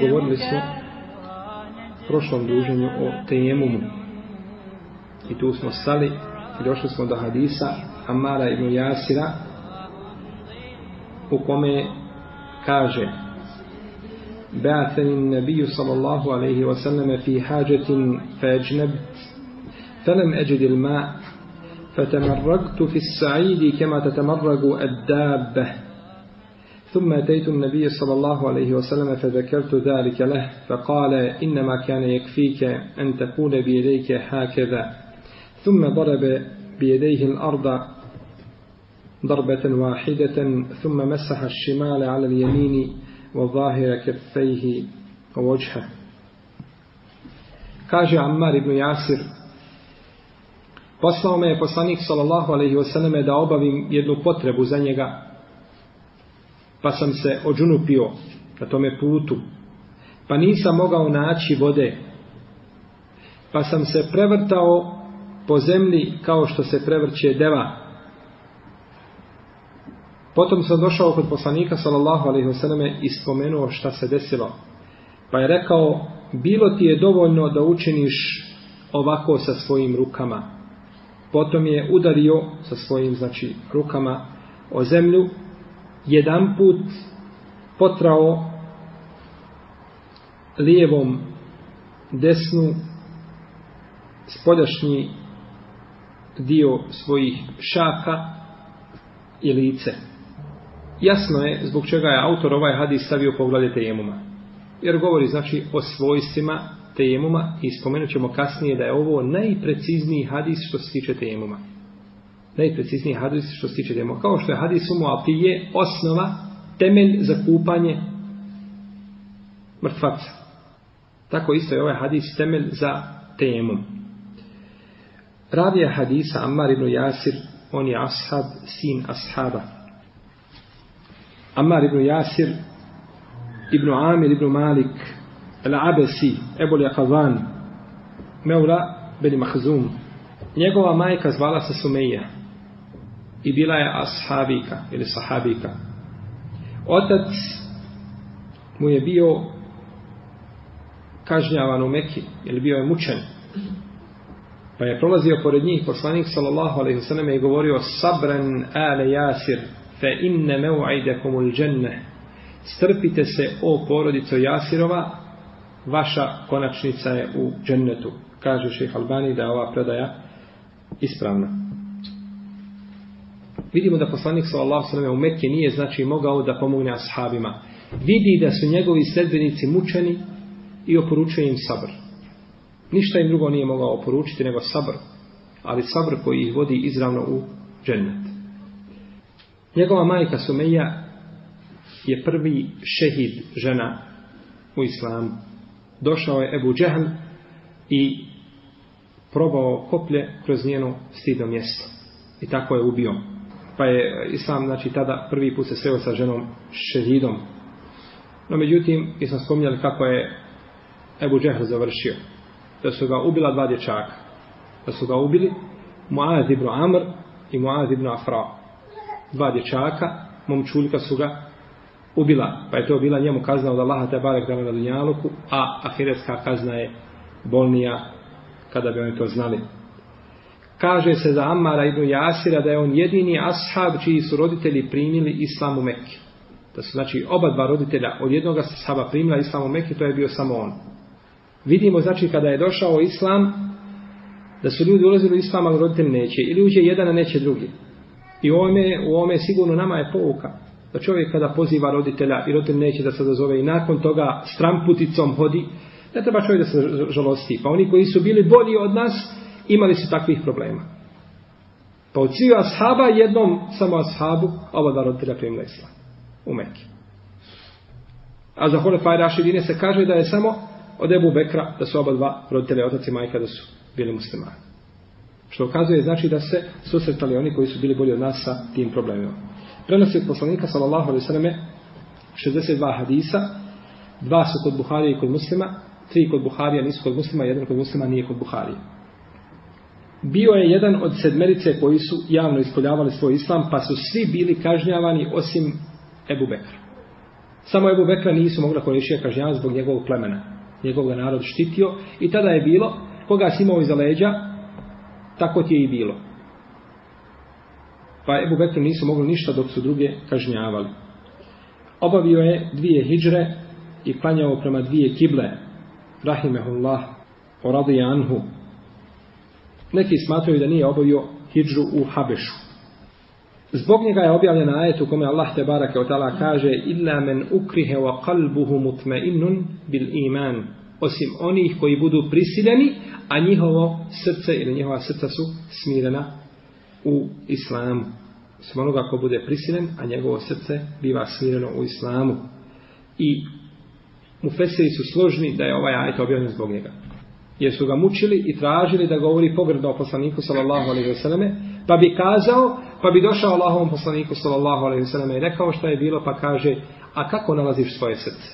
govorili smo u prošlom druženju o tejemumu. I tu smo stali i došli smo do hadisa Amara ibn Jasira u kome kaže بعثني النبي صلى الله عليه وسلم في حاجة فأجنبت فلم أجد الماء فتمرقت في السعيد كما تتمرق الدابة ثم أتيت النبي صلى الله عليه وسلم فذكرت ذلك له فقال إنما كان يكفيك أن تقول بيديك هكذا ثم ضرب بيديه الأرض ضربة واحدة ثم مسح الشمال على اليمين وظاهر كفيه ووجهه كاجع عمار بن ياسر poslao me je poslanik sallallahu alaihi wasallam da obavim jednu potrebu za njega, pa sam se ođunupio na tome putu, pa nisam mogao naći vode, pa sam se prevrtao po zemlji kao što se prevrće deva. Potom sam došao kod poslanika sallallahu alaihi wasallam i spomenuo šta se desilo. Pa je rekao, bilo ti je dovoljno da učiniš ovako sa svojim rukama. Potom je udario sa svojim znači, rukama o zemlju jedan put potrao lijevom desnu spoljašnji dio svojih šaka i lice. Jasno je zbog čega je autor ovaj hadis stavio poglede tejemuma. Jer govori znači o svojstvima tejemuma i spomenut ćemo kasnije da je ovo najprecizniji hadis što se tiče tejemuma najprecizniji hadis što se tiče demo. Kao što je hadis umu je osnova, temelj za kupanje mrtvaca. Tako isto je ovaj hadis temelj za temom. Ravija hadisa Ammar ibn Jasir, on je ashab, sin ashaba. Ammar ibn Jasir, ibn Amir ibn Malik, Al-Abesi, Ebol Jakavan, Meura, Beni Mahzum. Njegova majka zvala se Sumeija i bila je ashabika ili sahabika. Otac mu je bio kažnjavan u Mekki ili bio je mučen. Pa je prolazio pored njih poslanik sallallahu alejhi ve selleme i govorio sabran ale Yasir fa inna maw'idakum al-jannah. Strpite se o porodico Jasirova, vaša konačnica je u džennetu. Kaže šejh Albani da je ova predaja ispravna vidimo da poslanik sallallahu alejhi ve u Mekki nije znači mogao da pomogne ashabima. Vidi da su njegovi sledbenici mučeni i oporučuje im sabr. Ništa im drugo nije mogao oporučiti nego sabr, ali sabr koji ih vodi izravno u džennet. Njegova majka Sumeja je prvi šehid žena u islamu. Došao je Ebu Džehl i probao koplje kroz njeno stido mjesto. I tako je ubio pa je Islam znači tada prvi put se sreo sa ženom šehidom no međutim mi smo spominjali kako je Ebu Džehl završio da su ga ubila dva dječaka da su ga ubili Muaz ibn Amr i Muaz ibn Afra dva dječaka momčulika su ga ubila pa je to bila njemu kazna od Allaha Tebarek da na Dunjaluku a ahiretska kazna je bolnija kada bi oni to znali kaže se za Ammara ibn Jasira da je on jedini ashab čiji su roditelji primili islam u Mekke. Da su znači oba dva roditelja od jednoga sahaba primila islam u Mekke, to je bio samo on. Vidimo znači kada je došao islam, da su ljudi ulazili u islam, ali roditelj neće. Ili uđe jedan, a neće drugi. I u ome, u ome sigurno nama je pouka. Da čovjek kada poziva roditelja i roditelj neće da se dozove i nakon toga stramputicom hodi, ne treba čovjek da se žalosti. Pa oni koji su bili bolji od nas, imali su takvih problema. Pa od sviju ashaba jednom samo ashabu ova dva roditelja primila islam. U Mekke. A za Hulefaj Rašidine se kaže da je samo od Ebu Bekra da su oba dva roditelja otac i majka da su bili muslimani. Što ukazuje znači da se susretali oni koji su bili bolji od nas sa tim problemima. Prenosi od poslanika sallallahu alaihi sallame 62 hadisa, dva su kod Buharije i kod muslima, tri kod Buharija nisu kod muslima, jedan kod muslima nije kod Buharije bio je jedan od sedmerice koji su javno ispoljavali svoj islam, pa su svi bili kažnjavani osim Ebu Bekra. Samo Ebu Bekra nisu mogli korešiti kažnjavan zbog njegovog plemena. Njegov ga narod štitio i tada je bilo, koga si imao iza leđa, tako ti je i bilo. Pa Ebu Bekru nisu mogli ništa dok su druge kažnjavali. Obavio je dvije hijdžre i klanjao prema dvije kible. Rahimehullah, o radu anhu, Neki smatraju da nije obavio hijđru u Habešu. Zbog njega je objavljena ajet u kome Allah te barake o tala kaže Illa men ukrihe wa kalbuhu mutme innun bil iman osim onih koji budu prisiljeni, a njihovo srce ili njihova srca su smirena u islamu. Osim onoga ko bude prisiljen, a njegovo srce biva smireno u islamu. I u Feseri su složni da je ovaj ajet objavljen zbog njega jer su ga mučili i tražili da govori pogrdno o poslaniku sallallahu alejhi ve selleme, pa bi kazao, pa bi došao Allahovom poslaniku sallallahu alejhi ve selleme i rekao što je bilo, pa kaže: "A kako nalaziš svoje srce?"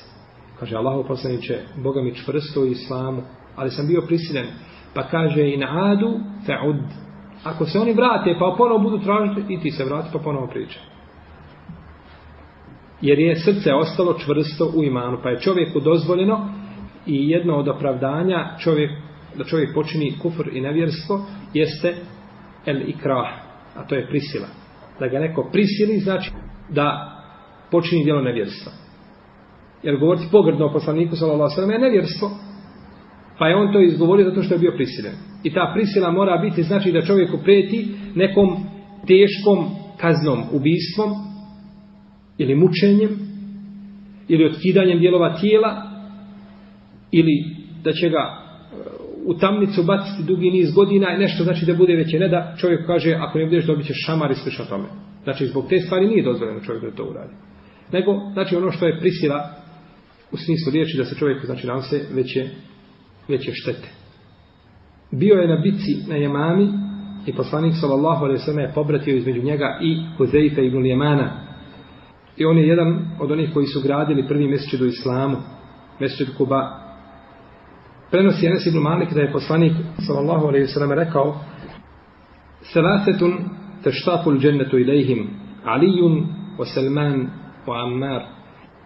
Kaže Allahov poslanice: "Boga mi čvrsto u islamu, ali sam bio prisiljen." Pa kaže: "In adu fa'ud." Ako se oni vrate, pa ponovo budu tražiti i ti se vrati, pa ponovo priča. Jer je srce ostalo čvrsto u imanu, pa je čovjeku dozvoljeno i jedno od opravdanja čovjek, da čovjek počini kufr i nevjerstvo jeste el ikrah, a to je prisila. Da ga neko prisili znači da počini djelo nevjerstva. Jer govoriti pogrdno o poslaniku s.a.v. je nevjerstvo. Pa je on to izgovorio zato što je bio prisilen. I ta prisila mora biti znači da čovjeku preti nekom teškom kaznom, ubistvom ili mučenjem ili otkidanjem dijelova tijela ili da će ga e, u tamnicu baciti dugi niz godina i nešto znači da bude veće ne da čovjek kaže ako ne budeš dobit ćeš šamar i sliša tome. Znači zbog te stvari nije dozvoljeno čovjek da to uradi. Nego znači ono što je prisila u smislu riječi da se čovjek znači nam se veće, veće štete. Bio je na bici na jemami i poslanik sallallahu alaihi sallam je pobratio između njega i Huzeife i Gulijemana. I on je jedan od onih koji su gradili prvi mjeseče do islamu, mjeseče do Kuba, prenosi Enes ibn Malik da je poslanik sallallahu alejhi ve sellem rekao Selasetun teštafu džennetu ilaihim Alijun, Oselman, Oammar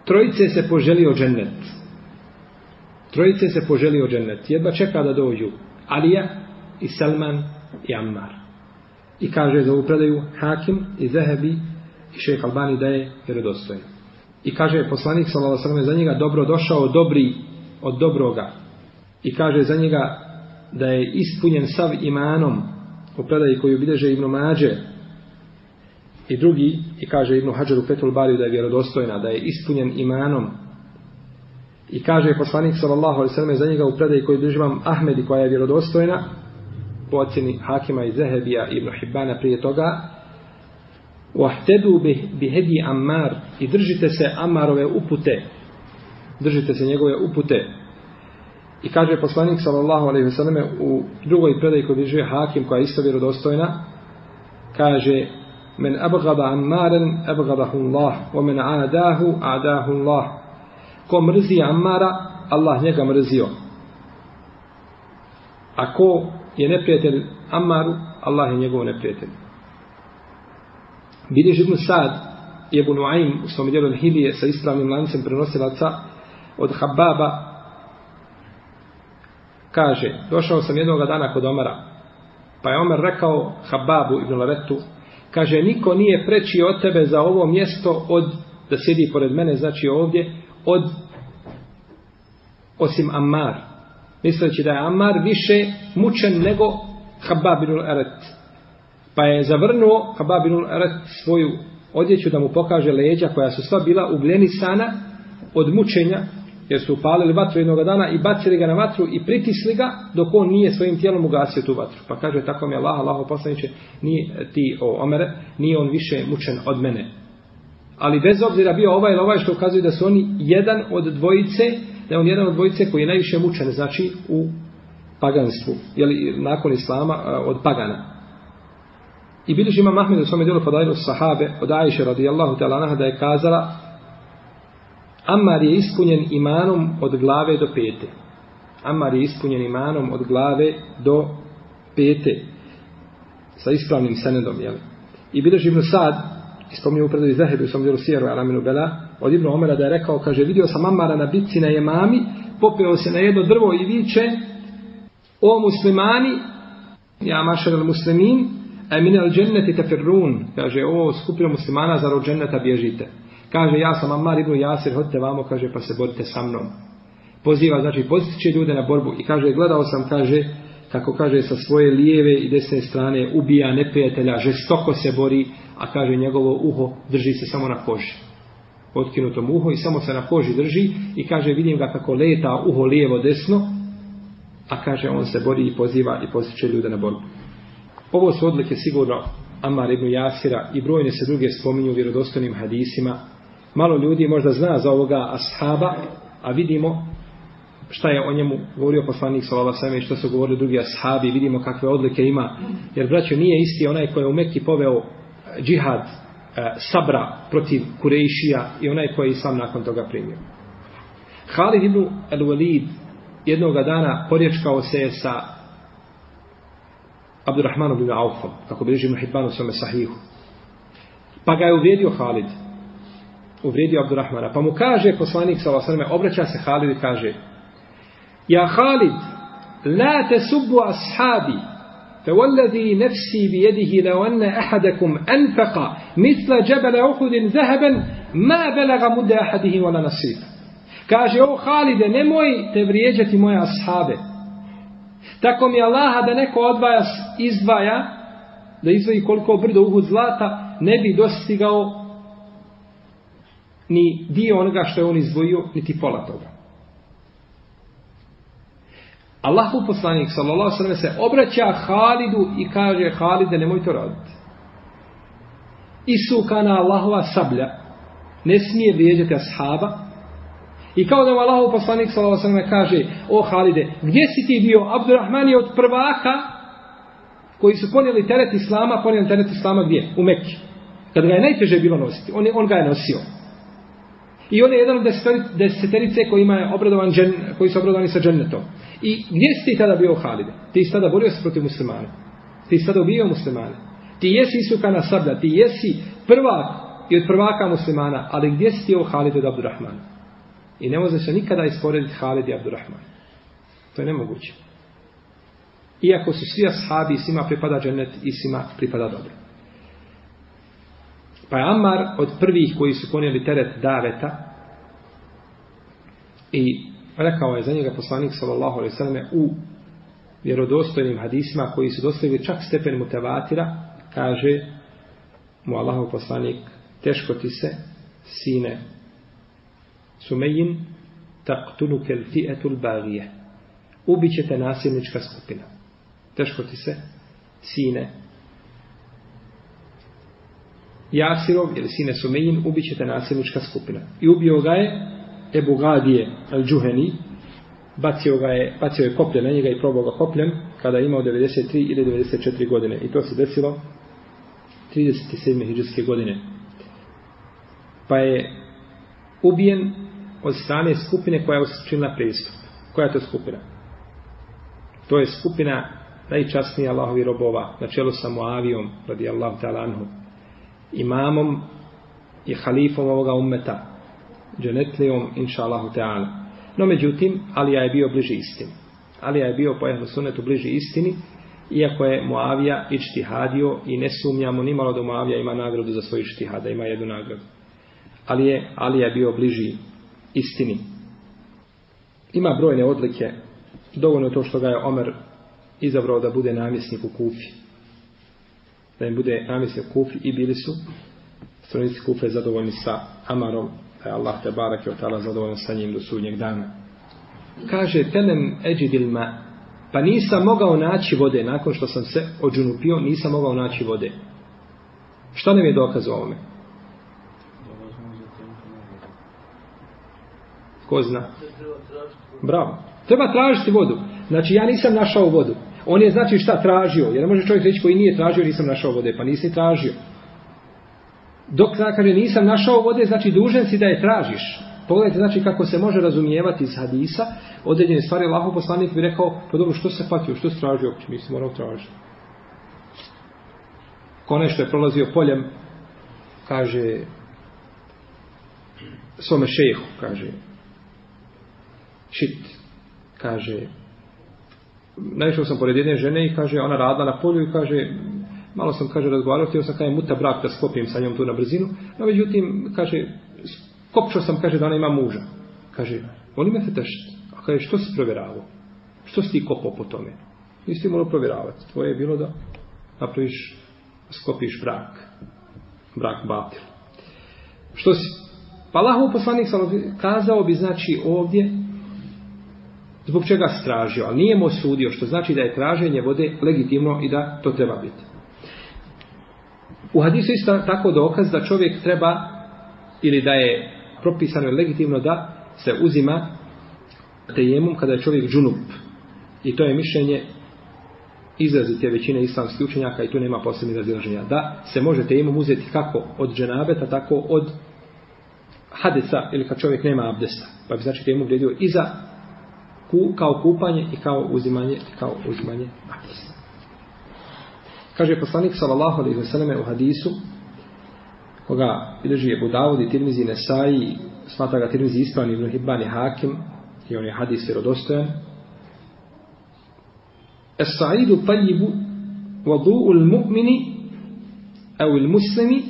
Trojice se poželio džennet Trojice se poželio džennet Jedva čeka da dođu Alija i Selman i Ammar I kaže za upredaju Hakim i Zehebi I šejk Albani da je vjerodostojno I kaže poslanik sallallahu alejhi ve sellem za njega dobro došao dobri od dobroga i kaže za njega da je ispunjen sav imanom u predaji koju bideže Ibn Mađe i drugi i kaže Ibn Hađaru Petul Bariju da je vjerodostojna, da je ispunjen imanom i kaže poslanik sallallahu alaihi sallam za njega u predaji koju bideže imam Ahmedi koja je vjerodostojna po ocjeni Hakima i Zehebija Ibn Hibbana prije toga Wahtedu bihedi Ammar i držite se Ammarove upute držite se njegove upute I kaže poslanik sallallahu alejhi ve selleme u drugoj predaji koji je hakim koja je isto vjerodostojna kaže men abghada ammaran abghadahu Allah wa men adahu adahu Allah ko mrzi ammara Allah njega mrzio a ko je neprijatelj ammaru Allah je njegov neprijatelj Bili živnu sad je Nuaim u svom dijelu Hilije sa ispravnim lancem prenosilaca od Hababa kaže, došao sam jednog dana kod Omara, pa je Omar rekao Hababu ibn Laretu, kaže, niko nije preći od tebe za ovo mjesto od, da sjedi pored mene, znači ovdje, od osim Ammar. Misleći da je Ammar više mučen nego Habab ibn Laret. Pa je zavrnuo Habab ibn Laret svoju odjeću da mu pokaže leđa koja su sva bila ugljenisana od mučenja jer su upalili vatru jednog dana i bacili ga na vatru i pritisli ga dok on nije svojim tijelom ugasio tu vatru. Pa kaže tako mi Allah, Allah poslaniće, ni ti o Omere, nije on više mučen od mene. Ali bez obzira bio ovaj ili ovaj što ukazuje da su oni jedan od dvojice, da je on jedan od dvojice koji je najviše mučen, znači u paganstvu, jeli, nakon Islama e, od pagana. I biliš ima Mahmed u svome djelu podajlu sahabe od Aisha radijallahu talanaha da je kazala Amar je ispunjen imanom od glave do pete. Amar je ispunjen imanom od glave do pete. Sa ispravnim senedom, jel? I bilo živno sad, ispomnio upredo iz Zahedu, sam djelo sjeru, ja raminu bela, od Ibnu Omera da je rekao, kaže, vidio sam Amara na bitci na jemami, popio se na jedno drvo i viče, o muslimani, ja mašar al muslimin, a e min al dženneti tafirun, kaže, o skupinu muslimana, zar od dženneta bježite. Kaže, ja sam Ammar ibn Jasir, hodite vamo, kaže, pa se borite sa mnom. Poziva, znači, postiće ljude na borbu i kaže, gledao sam, kaže, kako kaže, sa svoje lijeve i desne strane ubija neprijatelja, žestoko se bori, a kaže, njegovo uho drži se samo na koži. Otkinuto mu uho i samo se na koži drži i kaže, vidim ga kako leta uho lijevo desno, a kaže, on se bori i poziva i postiće ljude na borbu. Ovo su odlike sigurno Amar ibn Jasira i brojne se druge spominju u vjerodostojnim hadisima malo ljudi možda zna za ovoga ashaba, a vidimo šta je o njemu govorio poslanik Salala Sveme i što su govorili drugi ashabi, vidimo kakve odlike ima. Jer, braćo, nije isti onaj koji je u Mekki poveo eh, džihad e, sabra protiv Kurejšija i onaj koji je sam nakon toga primio. Khalid ibn al-Walid jednog dana porječkao se sa Abdurrahmanom ibn Aufom, kako bi režimo Hidbanu sa Mesahihu. Pa ga je uvijedio Khalid, uvrijedio Abdurrahmana. Pa mu kaže poslanik sa vasarme, obraća se Halid i kaže Ja Halid, la te subu ashabi, fe walladhi nefsi bi jedihi leonne ahadakum anfaqa mitla džebele uhudin zaheben ma belega mudde ahadihi wala nasib. Kaže, o Halide, nemoj te vrijeđati moje ashabe. Tako mi je Allaha da neko odvaja, izdvaja, da izvoji koliko brdo uhud zlata, ne bi dostigao ni dio onoga što je on izdvojio, niti pola toga. Allahu poslanik sallallahu alejhi ve se obraća Halidu i kaže Halide nemoj to raditi. I suka na Allahova sablja ne smije vrijeđati ashaba. I kao da Allahu poslanik sallallahu alejhi ve kaže o Halide gdje si ti bio Abdulrahman je od prvaka koji su ponijeli teret islama, ponijeli teret islama gdje? U Mekki. Kad ga je najteže bilo nositi, on, on ga je nosio. I on je jedan od deseterice kojima je obradovan džen, koji su obradovani sa džennetom. I gdje si ti tada bio Halide? Ti si tada borio se protiv muslimana. Ti si tada ubio muslimana. Ti jesi isukana sablja. Ti jesi prvak i od prvaka muslimana. Ali gdje si ti o Halide od Abdurrahmana? I ne može se nikada isporediti Halid i Abdurrahman. To je nemoguće. Iako su svi ashabi, svima pripada džennet i svima pripada dobro. Pa je Amar od prvih koji su ponijeli teret daveta i rekao je za njega poslanik sallallahu alaihi sallam u vjerodostojnim hadisima koji su dostavili čak stepen mutevatira kaže mu Allahov poslanik teško ti se sine sumejin taktunu kel fietul bagije ubićete nasilnička skupina teško ti se sine Jasirov, jer sine Sumejin, ubit ćete nasilnička skupina. I ubio ga je Ebu Gadije al Džuheni, bacio, ga je, bacio je koplje na njega i probao ga kopljem, kada je imao 93 ili 94 godine. I to se desilo 37. hiđarske godine. Pa je ubijen od strane skupine koja je učinila pristup. Koja je to skupina? To je skupina najčasnije Allahovi robova, na čelu sa Muavijom, radi Allah ta'ala anhu, imamom i halifom ovoga ummeta, dženetlijom, inša Allahu Teala. No, međutim, Alija je bio bliži istini. Alija je bio po jehlu sunetu bliži istini, iako je Muavija ištihadio i ne sumnjamo nimalo da Muavija ima nagradu za svoj ištihad, da ima jednu nagradu. Ali je Alija je bio bliži istini. Ima brojne odlike, dovoljno to što ga je Omer izabrao da bude namjesnik u Kufi da im bude namisnik kufri i bili su stranici kufre zadovoljni sa Amarom, da je Allah te barak i otala zadovoljan sa njim do sudnjeg dana. Kaže, telem eđidilma, pa nisam mogao naći vode nakon što sam se ođunupio, nisam mogao naći vode. Šta nam je dokaz o ovome? Ko zna? Bravo. Treba tražiti vodu. Znači, ja nisam našao vodu. On je znači šta tražio, jer ne može čovjek reći koji nije tražio, nisam našao vode, pa nisi tražio. Dok kaže nisam našao vode, znači dužen si da je tražiš. Pogledajte znači kako se može razumijevati iz hadisa, određene stvari Allahov poslanik bi rekao, pa dobro, što se patio, što stražio, uopće mislim, morao tražiti. Ko nešto je prolazio poljem, kaže svome šejhu, kaže, šit, kaže, naišao sam pored jedne žene i kaže, ona radila na polju i kaže, malo sam, kaže, razgovarao, htio sam kaj muta brak da skopim sa njom tu na brzinu, no međutim, kaže, kopčao sam, kaže, da ona ima muža. Kaže, oni me fetaš, a kaže, što si provjeravao? Što si ti kopao po tome? Nisi ti mogu provjeravati. Tvoje je bilo da napraviš, skopiš brak. Brak batil. Što si? Pa Allahov poslanik sam kazao bi, znači, ovdje, zbog čega se tražio, ali nije mu osudio, što znači da je traženje vode legitimno i da to treba biti. U hadisu isto tako dokaz da čovjek treba ili da je propisano ili legitimno da se uzima tejemum kada je čovjek džunup. I to je mišljenje izrazite većine islamskih učenjaka i tu nema posebnih razilaženja. Da se može tejemum uzeti kako od dženabeta, tako od hadeca ili kad čovjek nema abdesta. Pa bi znači tejemum vredio i za ku, kao kupanje i kao uzimanje i kao uzimanje abdesta. Kaže poslanik sallallahu alejhi ve selleme u hadisu koga bilježi je Budavud i Tirmizi Nesaji, smata ga Tirmizi ispravni Ibn Hibban i Hakim, i on je hadis vjerodostojan. Es sa'idu tajibu vadu'u il mu'mini au il muslimi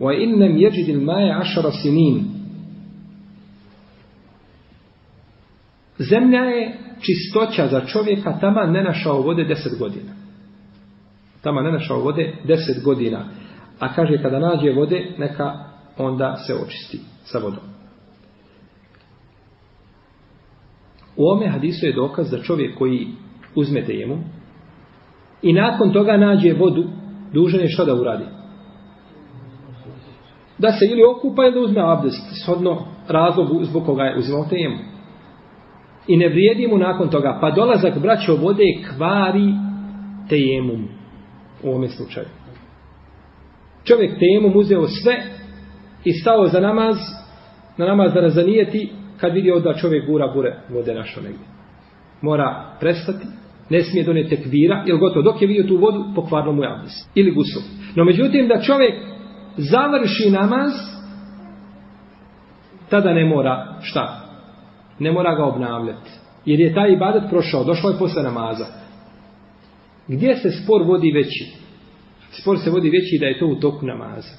wa innam yajid il ma'i ašara sinin Zemlja je čistoća za čovjeka tama ne našao vode deset godina. Tama ne našao vode deset godina. A kaže kada nađe vode neka onda se očisti sa vodom. U ome hadisu je dokaz da čovjek koji uzme tejemu i nakon toga nađe vodu dužan je što da uradi? Da se ili okupa ili da uzme abdest, shodno razlogu zbog koga je uzimao tejemu i ne vrijedi mu nakon toga. Pa dolazak braćo vode kvari tejemum u ovome slučaju. Čovjek tejemum uzeo sve i stao za namaz, na namaz da razanijeti kad vidi da čovjek gura bure vode našo negdje. Mora prestati, ne smije donijeti tekvira, ili gotovo dok je vidio tu vodu, pokvarno mu je abdest. Ili gusu. No međutim, da čovjek završi namaz, tada ne mora šta ne mora ga obnavljati. Jer je taj ibadet prošao, došlo je posle namaza. Gdje se spor vodi veći? Spor se vodi veći da je to u toku namaza.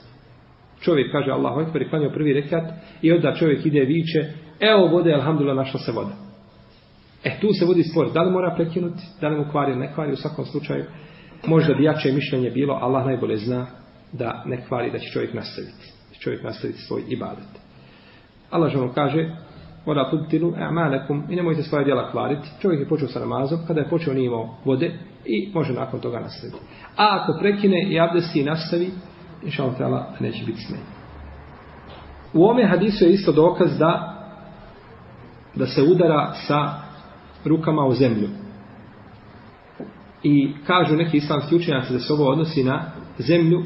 Čovjek kaže Allahu ekber, klanio prvi rekat i onda čovjek ide viče, evo vode, alhamdulillah, našla se voda. E tu se vodi spor, da li mora prekinuti, da li mu kvari ili ne kvari, u svakom slučaju možda bi jače mišljenje bilo, Allah najbolje zna da ne kvari, da će čovjek nastaviti. Čovjek nastaviti svoj ibadet. Allah žalom kaže, Ola tubtilu e'malekum. I nemojte svoje djela kvariti. Čovjek je počeo sa namazom. Kada je počeo nije imao vode. I može nakon toga nastaviti. A ako prekine i abdesi i nastavi, inša Allah neće biti smenjen. U ome hadisu je isto dokaz da da se udara sa rukama u zemlju. I kažu neki islamski učenjaci da se ovo odnosi na zemlju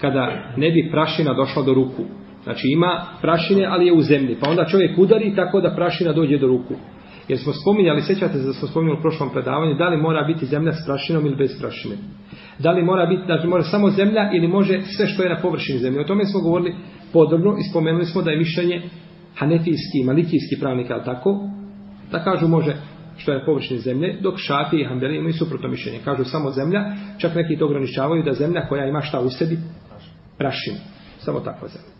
kada ne bi prašina došla do ruku. Znači ima prašine, ali je u zemlji. Pa onda čovjek udari tako da prašina dođe do ruku. Jer smo spominjali, sjećate se da smo spominjali u prošlom predavanju, da li mora biti zemlja s prašinom ili bez prašine. Da li mora biti, znači može samo zemlja ili može sve što je na površini zemlje. O tome smo govorili podrobno i spomenuli smo da je mišljenje hanefijski, malikijski pravnik, ali tako, da kažu može što je na površini zemlje, dok šati i hambeli imaju suprotno mišljenje. Kažu samo zemlja, čak neki to ograničavaju da zemlja koja ima šta u sebi, prašinu. Samo takva zemlja.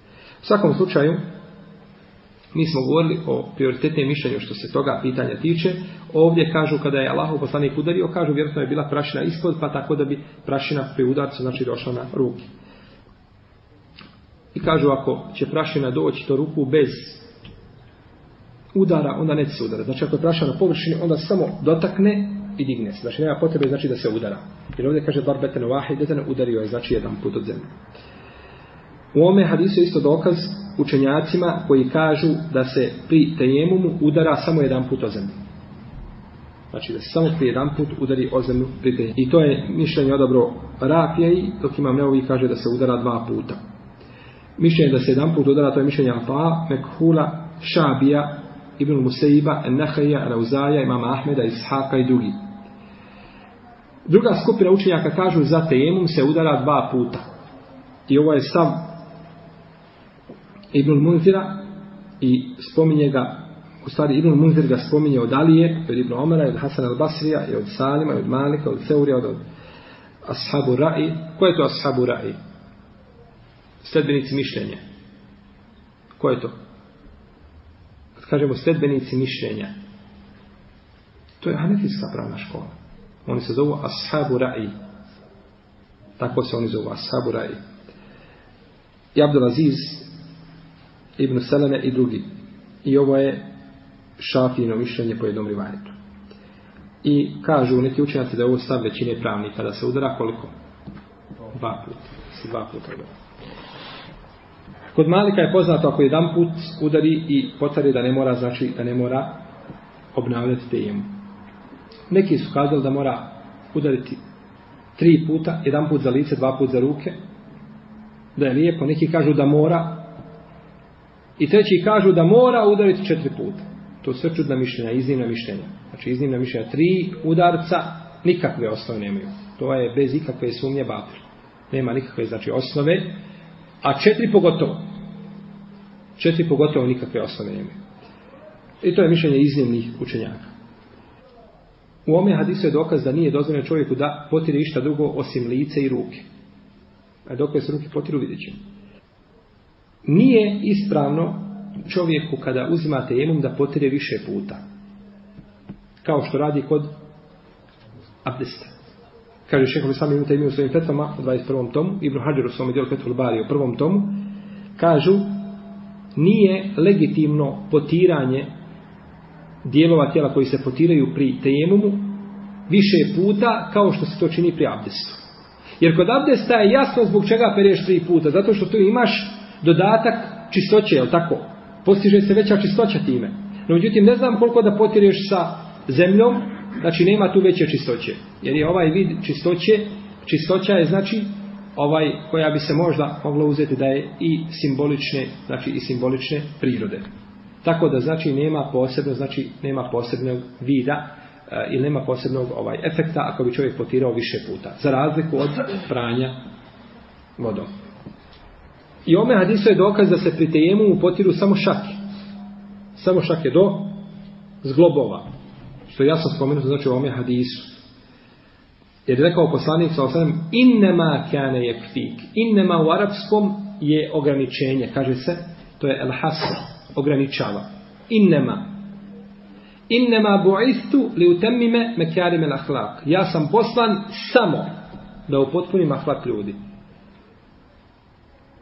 U svakom slučaju, mi smo govorili o prioritetnim mišljenju što se toga pitanja tiče. Ovdje kažu kada je Allahov poslanik udario, kažu vjerojatno je bila prašina ispod, pa tako da bi prašina pri udarcu znači došla na ruke. I kažu ako će prašina doći do ruku bez udara, onda neće se udara. Znači ako je prašina na površini, onda samo dotakne i digne se. Znači nema potrebe znači da se udara. Jer ovdje kaže barbeten vahe, deten udario je znači jedan put od zemlje. U ome hadisu isto dokaz učenjacima koji kažu da se pri tejemumu udara samo jedan put o zemlju. Znači da se samo pri jedan put udari o zemlju pri tejemumu. I to je mišljenje odabro Rafijaj, dok imam neovi kaže da se udara dva puta. Mišljenje da se jedan put udara, to je mišljenje Afa, Mekhula, Šabija, Ibn Museiba, Nehaja, Rauzaja, Imama Ahmeda, Ishaka i drugi. Druga skupina učenjaka kažu za tejemum se udara dva puta. I ovo je sam Ibnul Munzira i spominje ga u stvari Ibnul Munzir ga spominje od Alije od Ibnu Omara, od Hasan al Basrija i od Salima, i od Malika, od Seurija od, od Ashabu Ra'i ko je to Ashabu Ra'i? sledbenici mišljenja ko je to? kad kažemo sledbenici mišljenja to je hanefijska pravna škola oni se zovu Ashabu Ra'i tako se oni zovu Ashabu Ra'i i Abdulaziz Ibn Selene i drugi. I ovo je šafijino mišljenje po jednom rivajetu. I kažu neki učenjaci da ovo stav većine pravnika da se udara koliko? Dva puta. Si dva puta udara. Kod Malika je poznato ako jedan put udari i potvari da ne mora, znači da ne mora obnavljati tejemu. Neki su kazali da mora udariti tri puta, jedan put za lice, dva put za ruke, da je lijepo. Neki kažu da mora I treći kažu da mora udariti četiri puta. To su sve čudna mišljenja, iznimna mišljenja. Znači iznimna mišljenja, tri udarca nikakve osnove nemaju. To je bez ikakve sumnje batr. Nema nikakve, znači, osnove. A četiri pogotovo. Četiri pogotovo nikakve osnove nemaju. I to je mišljenje iznimnih učenjaka. U ome hadisu je dokaz da nije dozvoljeno čovjeku da potire išta drugo osim lice i ruke. A dok se ruke potiru, vidjet ćemo. Nije ispravno čovjeku kada uzima tejemum da potire više puta. Kao što radi kod abdesta. Kaže šehr Hulislam Ibn Taymi u svojim petvama u 21. tomu, Ibn Hajar u svom dijelu Fethul Bari u prvom tomu, kažu nije legitimno potiranje dijelova tijela koji se potiraju pri tejemumu više puta kao što se to čini pri abdestu. Jer kod abdesta je jasno zbog čega pereš tri puta. Zato što tu imaš dodatak čistoće, jel tako? Postiže se veća čistoća time. No, međutim, ne znam koliko da potireš sa zemljom, znači nema tu veće čistoće. Jer je ovaj vid čistoće, čistoća je znači ovaj koja bi se možda mogla uzeti da je i simbolične, znači i simbolične prirode. Tako da znači nema posebno, znači nema posebnog vida e, eh, ili nema posebnog ovaj efekta ako bi čovjek potirao više puta. Za razliku od pranja vodom. I ome hadisu je dokaz da se pri tejemu u potiru samo šake. Samo šake do zglobova. Što ja sam spomenuo, znači ome hadisu. Jer je rekao poslanik sa osanem, innema kjane je kfik. Innema u arapskom je ograničenje. Kaže se, to je el hasra, ograničava. Innema. Innema bu'istu li utemmime mekjarime l'ahlak. Ja sam poslan samo da upotpunim ahlak ljudi.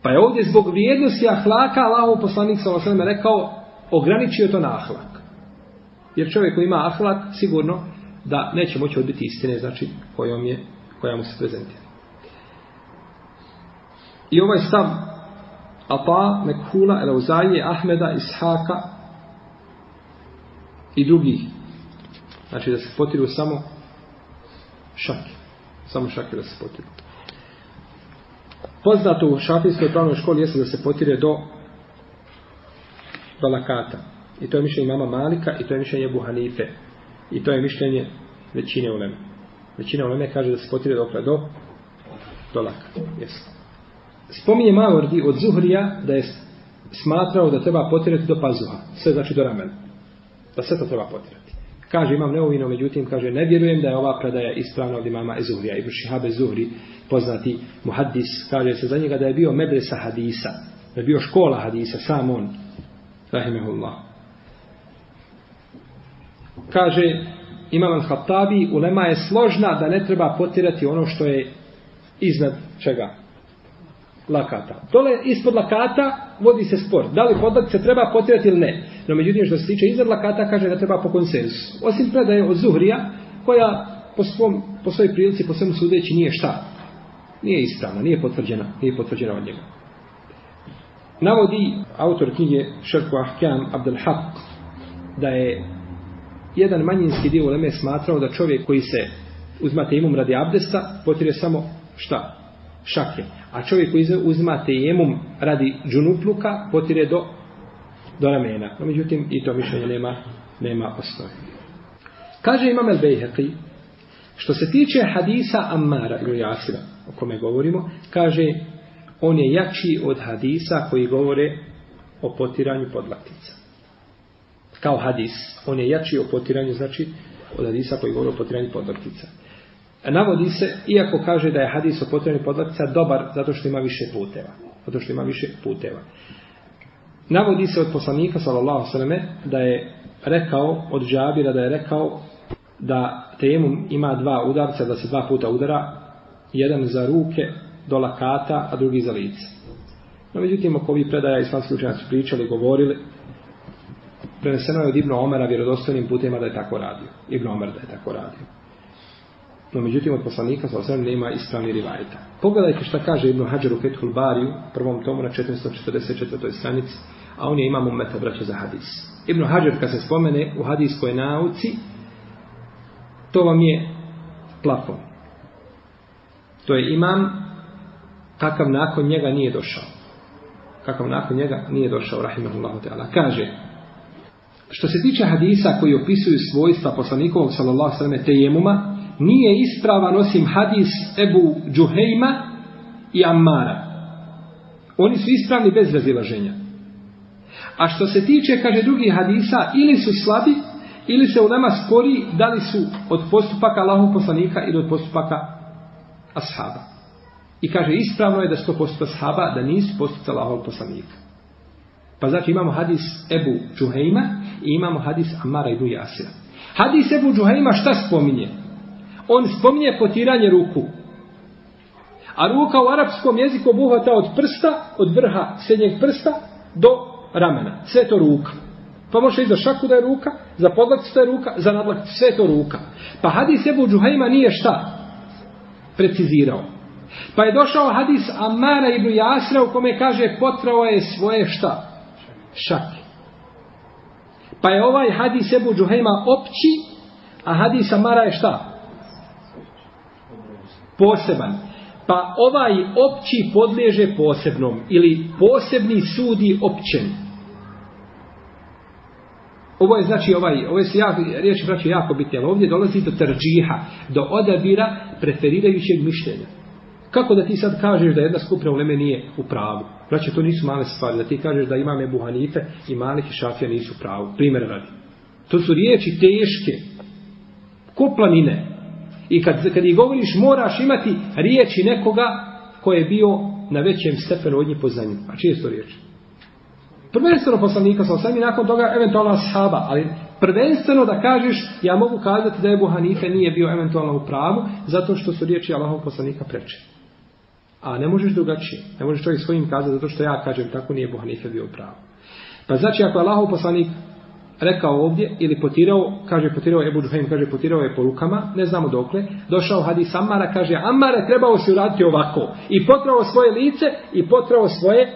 Pa je ovdje zbog vrijednosti ahlaka Allahov poslanik sa osam rekao ograničio to na ahlak. Jer čovjek koji ima ahlak sigurno da neće moći odbiti istine znači kojom je, koja mu se prezentira. I ovaj stav Ata, Mekhula, Elauzaje, Ahmeda, Ishaka i drugih. Znači da se potiru samo šaki. Samo šaki da se potiru. Poznato u šafijskoj pravnoj školi jeste da se potire do balakata. I to je mišljenje mama Malika i to je mišljenje Buhanife. I to je mišljenje većine uleme. Većina uleme kaže da se potire dokle do do lakata. Yes. Spominje Mavordi od Zuhrija da je smatrao da treba potirati do pazuha. Sve znači do ramena. Da sve to treba potirati. Kaže imam neovino, međutim, kaže, ne vjerujem da je ova predaja ispravna od imama Ezuhrija. Ibn Šihabe Zuhri, poznati muhaddis, kaže se za njega da je bio medresa hadisa, da je bio škola hadisa, sam on. Rahimehullah. Kaže, imam al-Khattabi, ulema je složna da ne treba potirati ono što je iznad čega? Lakata. Dole, ispod lakata, vodi se spor. Da li podlak se treba potirati ili ne? No međutim što se tiče izrlakata kaže da treba po konsenzusu. Osim predaje od Zuhrija koja po, svom, po svoj prilici, po svemu sudeći nije šta. Nije ispravna, nije potvrđena, nije potvrđena od njega. Navodi autor knjige Šerku Ahkjan Abdel Haq da je jedan manjinski dio uleme smatrao da čovjek koji se uzma tejemum radi abdesta potire samo šta? Šake. A čovjek koji uzma tejemum radi džunupluka potire do do ramena. No, međutim, i to mišljenje nema, nema osnovi. Kaže Imam El Bejheqi, što se tiče hadisa Ammara ili Jasira, o kome govorimo, kaže, on je jači od hadisa koji govore o potiranju podlaktica. Kao hadis, on je jači o potiranju, znači, od hadisa koji govore o potiranju podlaktica. Navodi se, iako kaže da je hadis o potiranju podlaktica dobar, zato što ima više puteva. Zato što ima više puteva. Navodi se od poslanika, sallallahu sallame, da je rekao, od džabira, da je rekao da temum ima dva udarca, da se dva puta udara, jedan za ruke, do lakata, a drugi za lice. No, međutim, oko ovih predaja islamski učenjaci pričali, govorili, preneseno je od Ibnu Omera vjerodostojnim putima da je tako radio. Ibnu Omer da je tako radio. No međutim, od poslanika sa osam nema ispravni rivajeta. Pogledajte šta kaže Ibn Hajar u Fethul Bariju, prvom tomu na 444. stranici, a on je imam umeta braća za hadis. Ibn Hajar kad se spomene u hadiskoj nauci, to vam je plafon. To je imam kakav nakon njega nije došao. Kakav nakon njega nije došao, rahimahullahu ta'ala. Kaže, što se tiče hadisa koji opisuju svojstva poslanikovog sallallahu sallam tejemuma, nije ispravan osim hadis Ebu Džuhejma i Ammara. Oni su ispravni bez razilaženja. A što se tiče, kaže drugi hadisa, ili su slabi, ili se u nama spori da li su od postupaka Allahog poslanika ili od postupaka ashaba. I kaže, ispravno je da su to postupa ashaba, da nisu postupca Allahog poslanika. Pa znači imamo hadis Ebu Džuhejma i imamo hadis Amara i Dujasira. Hadis Ebu Džuhejma šta spominje? on spominje potiranje ruku. A ruka u arapskom jeziku obuhvata od prsta, od vrha srednjeg prsta do ramena. Sve to ruka. Pa može i za šaku da je ruka, za podlak da je ruka, za nadlak sve to ruka. Pa hadis Ebu Džuhajma nije šta precizirao. Pa je došao hadis Amara ibn Jasra u kome kaže potrao je svoje šta? Šake. Pa je ovaj hadis Ebu Džuhajma opći, a hadis Amara je šta? poseban. Pa ovaj opći podleže posebnom ili posebni sudi općen. Ovo je znači ovaj, ovo je ja, riječ vraću znači, jako bitne, ali ovdje dolazi do trđiha, do odabira preferirajućeg mišljenja. Kako da ti sad kažeš da jedna skupina u Leme nije u pravu? Znači, to nisu male stvari. Da ti kažeš da imame buhanife i malih i šafija nisu u pravu. Primjer radi. To su riječi teške. Ko planine? I kad, kad ih govoriš, moraš imati riječi nekoga koje je bio na većem stepenu od njih poznanja. A čije su to riječi? Prvenstveno poslanika sa osam i nakon toga eventualno ashaba, ali prvenstveno da kažeš, ja mogu kazati da je Buhanife nije bio eventualno u pravu, zato što su riječi Allahov poslanika preče. A ne možeš drugačije, ne možeš čovjek svojim kazati, zato što ja kažem, tako nije Buhanife bio u pravu. Pa znači, ako je Allahov poslanik rekao ovdje ili potirao, kaže potirao Ebu Džuhajim, kaže potirao je po rukama, ne znamo dokle, došao hadis Ammara, kaže Ammara trebao si uraditi ovako i potrao svoje lice i potrao svoje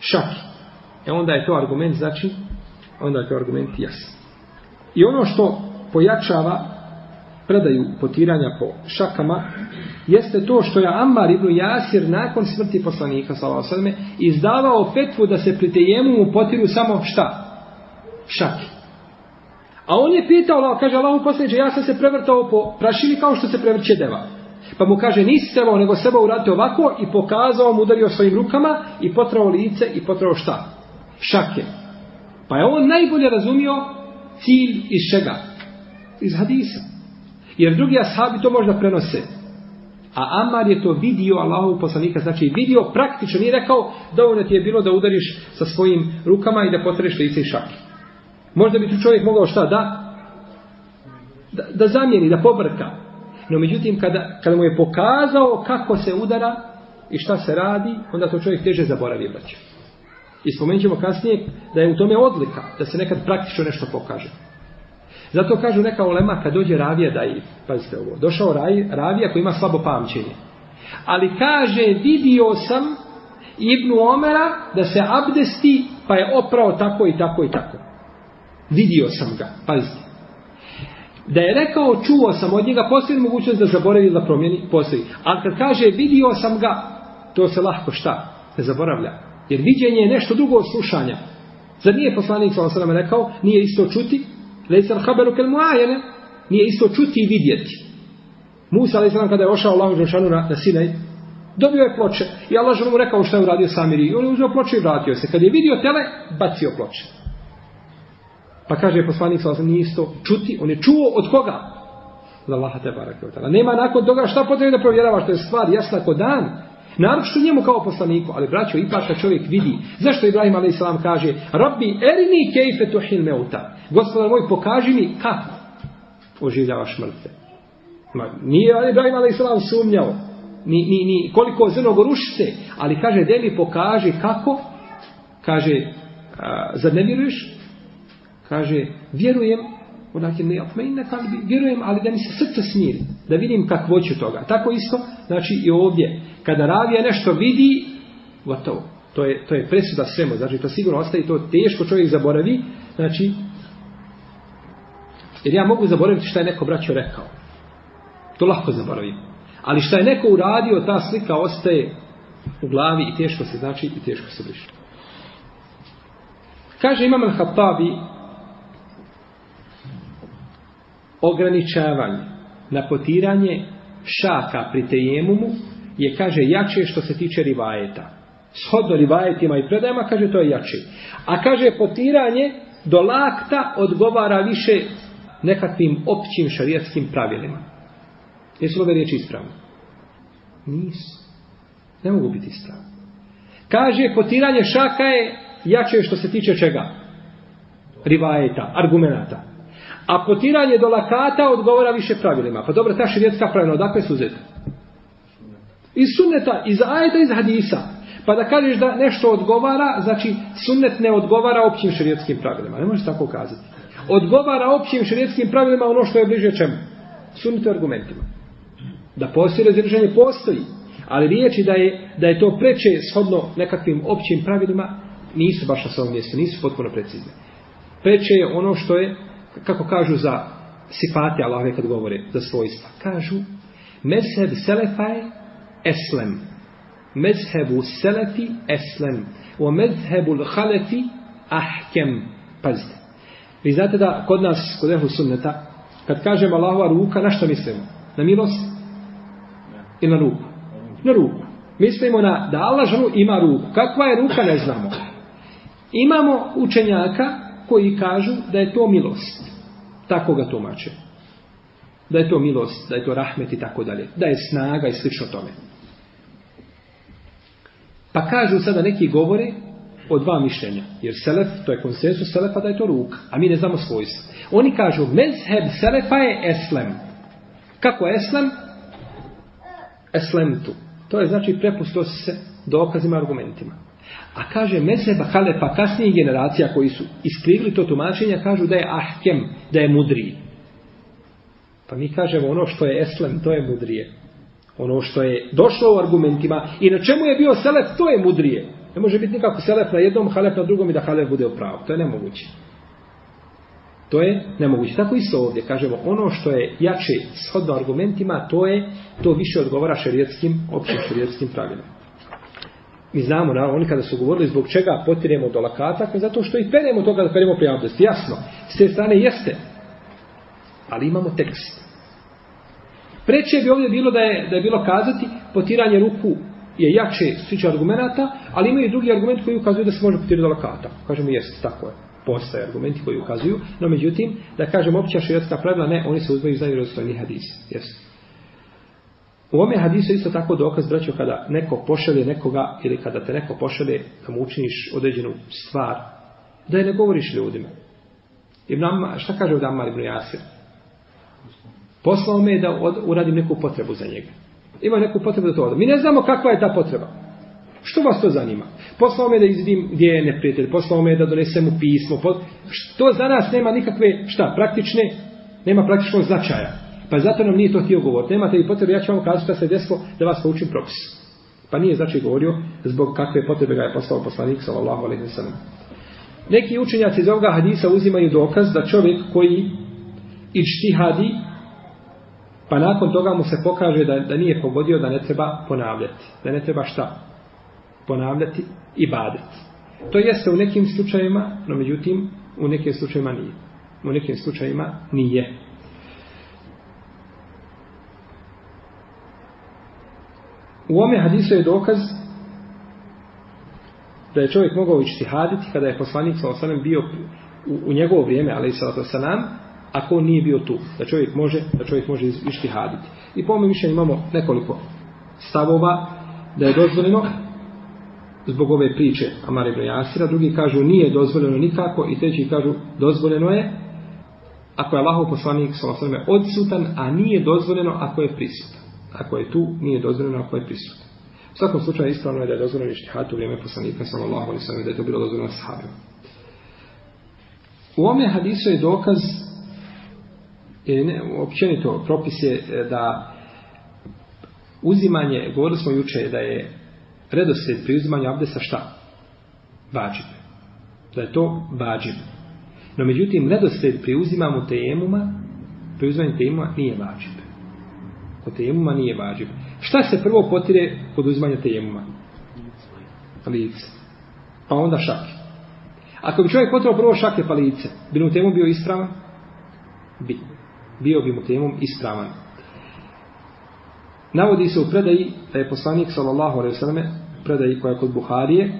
šaki. E onda je to argument, znači, onda je to argument jas. I ono što pojačava predaju potiranja po šakama, jeste to što je Ammar ibn Jasir nakon smrti poslanika, salao sveme, izdavao fetvu da se pri tejemu potiru samo šta? šaki. A on je pitao, kaže Allahu posljednje, ja sam se prevrtao po prašini kao što se prevrće deva. Pa mu kaže, nisi seba, nego seba urate ovako i pokazao mu, udario svojim rukama i potrao lice i potrao šta? Šake. Pa je on najbolje razumio cilj iz čega? Iz hadisa. Jer drugi ashabi to možda prenose. A Amar je to vidio Allahu poslanika, znači vidio praktično, nije rekao, dovoljno ti je bilo da udariš sa svojim rukama i da potreš lice i šake. Možda bi tu čovjek mogao šta da? Da, da zamijeni, da pobrka. No međutim, kada, kada mu je pokazao kako se udara i šta se radi, onda to čovjek teže zaboravi braće. I spomenut ćemo kasnije da je u tome odlika, da se nekad praktično nešto pokaže. Zato kažu neka ulema kad dođe ravija da je, pazite ovo, došao ravija koji ima slabo pamćenje. Ali kaže, vidio sam Ibnu Omera da se abdesti pa je oprao tako i tako i tako vidio sam ga, pazite. Da je rekao, čuo sam od njega, postoji mogućnost da zaboravi ili da promijeni, postoji. Ali kad kaže, vidio sam ga, to se lahko šta? Ne zaboravlja. Jer viđenje je nešto drugo od slušanja. Zar nije poslanik sa osram rekao, nije isto čuti? Lejsar haberu kel muajene. Nije isto čuti i vidjeti. Musa, ali sam kada je ošao Allah Žešanu na, na Sinaj, dobio je ploče. I Allah Žešanu mu rekao šta je uradio Samiri. I on je uzeo ploče i vratio se. Kad je vidio tele, bacio ploče. Pa kaže poslanik sa osam, nije isto čuti, on je čuo od koga? Od Allaha te barakavtala. Nema nakon toga šta potrebe da provjerava što je stvar jasna kod dan. Naročito njemu kao poslaniku, ali braćo, ipak kad čovjek vidi, zašto Ibrahim a.s. kaže, Rabbi erini kejfe tuhil meuta, gospodar moj pokaži mi kako oživljavaš mrtve. Ma, nije Ibrahim a.s. sumnjao, ni, ni, ni koliko zrnog rušice, ali kaže, de mi pokaži kako, kaže, a, zar ne miruješ? kaže, vjerujem, onak je neopmejne kalbi, vjerujem, ali da mi se srce smiri, da vidim kakvo ću toga. Tako isto, znači i ovdje, kada ravija nešto vidi, va to, to je, to je presuda svemu, znači to sigurno ostaje, to teško čovjek zaboravi, znači, jer ja mogu zaboraviti šta je neko braćo rekao. To lahko zaboravim. Ali šta je neko uradio, ta slika ostaje u glavi i teško se znači i teško se bliži. Kaže Imam Al-Hattabi, ograničavanje na potiranje šaka pri tejemumu je, kaže, jače što se tiče rivajeta. Shodno rivajetima i predajama, kaže, to je jače. A kaže, potiranje do lakta odgovara više nekakvim općim šarijetskim pravilima. Jesu ove riječi ispravne? Nisu. Ne mogu biti ispravne. Kaže, potiranje šaka je jače što se tiče čega? Rivajeta, argumentata. A potiranje do lakata odgovara više pravilima. Pa dobro, ta širijetska pravila, odakve su zeta? Iz sunneta, iz ajeta, iz hadisa. Pa da kažeš da nešto odgovara, znači sunnet ne odgovara općim širijetskim pravilima. Ne možeš tako kazati. Odgovara općim širijetskim pravilima ono što je bliže čemu? Sunnetu argumentima. Da postoji razrežanje, postoji. Ali riječi da je, da je to preče shodno nekakvim općim pravilima, nisu baš na svom mjestu, nisu potpuno precizne. Preče je ono što je kako kažu za sifate Allahove kad govore za svojstva. Kažu, mezheb selefaj eslem. Mezhebu selefi eslem. O mezhebu l'halefi ahkem. Pazite. Vi znate da kod nas, kod ehlu sunneta, kad kažemo Allahova ruka, na što mislimo? Na milost? I na ruku. Na ruku. Mislimo na, da Allah ima ruku. Kakva je ruka, ne znamo. Imamo učenjaka koji kažu da je to milost. Tako ga tumače. Da je to milost, da je to rahmet i tako dalje. Da je snaga i slično tome. Pa kažu sada neki govore o dva mišljenja. Jer selef, to je konsensus selefa da je to ruka. A mi ne znamo svojstvo. Oni kažu, mezheb selefa je eslem. Kako eslem? Eslem tu. To je znači prepustio se dokazima argumentima. A kaže Meseba Halefa kasnijih generacija koji su iskrivili to tumačenje, kažu da je Ahkem, da je mudriji. Pa mi kažemo ono što je Eslem, to je mudrije. Ono što je došlo u argumentima i na čemu je bio Selef, to je mudrije. Ne može biti nikako Selef na jednom, Halef na drugom i da Halef bude upravo. To je nemoguće. To je nemoguće. Tako isto ovdje kažemo, ono što je jače shodno argumentima, to je, to više odgovara šerijetskim, općim šerijetskim pravilama. Mi znamo, na, oni kada su govorili zbog čega potiremo do lakata, zato što ih peremo toga da peremo prije abdest. Jasno, s te strane jeste. Ali imamo tekst. Preće bi ovdje bilo da je, da je bilo kazati potiranje ruku je jače sviče argumenta, ali imaju drugi argument koji ukazuju da se može potirati do lakata. Kažemo, jeste, tako je. Postoje argumenti koji ukazuju, no međutim, da kažem opća širatska pravila, ne, oni se uzmeju za vjerozstojni hadis. Jeste. U ome hadisu isto tako dokaz, braćo, kada neko pošalje nekoga ili kada te neko pošalje da mu učiniš određenu stvar, da je ne govoriš ljudima. Ibn Amma, šta kaže Ibn Amar ibn Jasir? Poslao me da od, uradim neku potrebu za njega. Ima neku potrebu da to odam. Mi ne znamo kakva je ta potreba. Što vas to zanima? Poslao me da izvidim gdje je neprijatelj. Poslao me da donesem mu pismo. Pos... Što za nas nema nikakve, šta, praktične, nema praktičnog značaja. Pa zato nam nije to htio govoriti. Nemate li potrebe, ja ću vam kazati šta se desilo da vas poučim propis. Pa nije znači govorio zbog kakve potrebe ga je poslao poslanik sallallahu alejhi ve sellem. Neki učenjaci iz ovoga hadisa uzimaju dokaz da čovjek koji ičtihadi, pa nakon toga mu se pokaže da, da nije pogodio da ne treba ponavljati. Da ne treba šta? Ponavljati i baditi. To jeste u nekim slučajima, no međutim, u nekim slučajima nije. U nekim slučajima nije. U ome hadisu je dokaz da je čovjek mogao ići haditi kada je poslanik sa osanem bio u, u njegovo vrijeme, ali i salatu osanam, ako nije bio tu, da čovjek može, da čovjek može ići haditi. I po ome više imamo nekoliko stavova da je dozvoljeno zbog ove priče Amar ibn Jasira, drugi kažu nije dozvoljeno nikako i treći kažu dozvoljeno je ako je Allahov poslanik sa osanem odsutan, a nije dozvoljeno ako je prisutan ako je tu, nije dozvoljeno, ako je prisutno. U svakom slučaju ispravno je da je dozvoljeno ištihat u vrijeme poslanika, sallallahu alaihi sallam, da je to bilo dozvoljeno sahabima. U ome hadisu je dokaz, je ne, općenito propis je e, da uzimanje, govorili smo juče, da je redosljed pri uzimanju abdesa šta? Vađib. Da je to vađib. No međutim, redosljed pri uzimanju tejemuma, pri uzimanju tejemuma nije vađib. Kod tejemuma nije vađiv. Šta se prvo potire kod uzimanja tejemuma? Pa lice. Pa onda šake. Ako bi čovjek potrebao prvo šake pa lice, bi mu tejemum bio ispravan? Bi. Bio bi mu tejemum ispravan. Navodi se u predaji da je poslanik sallallahu alaihi sallam predaji koja je kod Buharije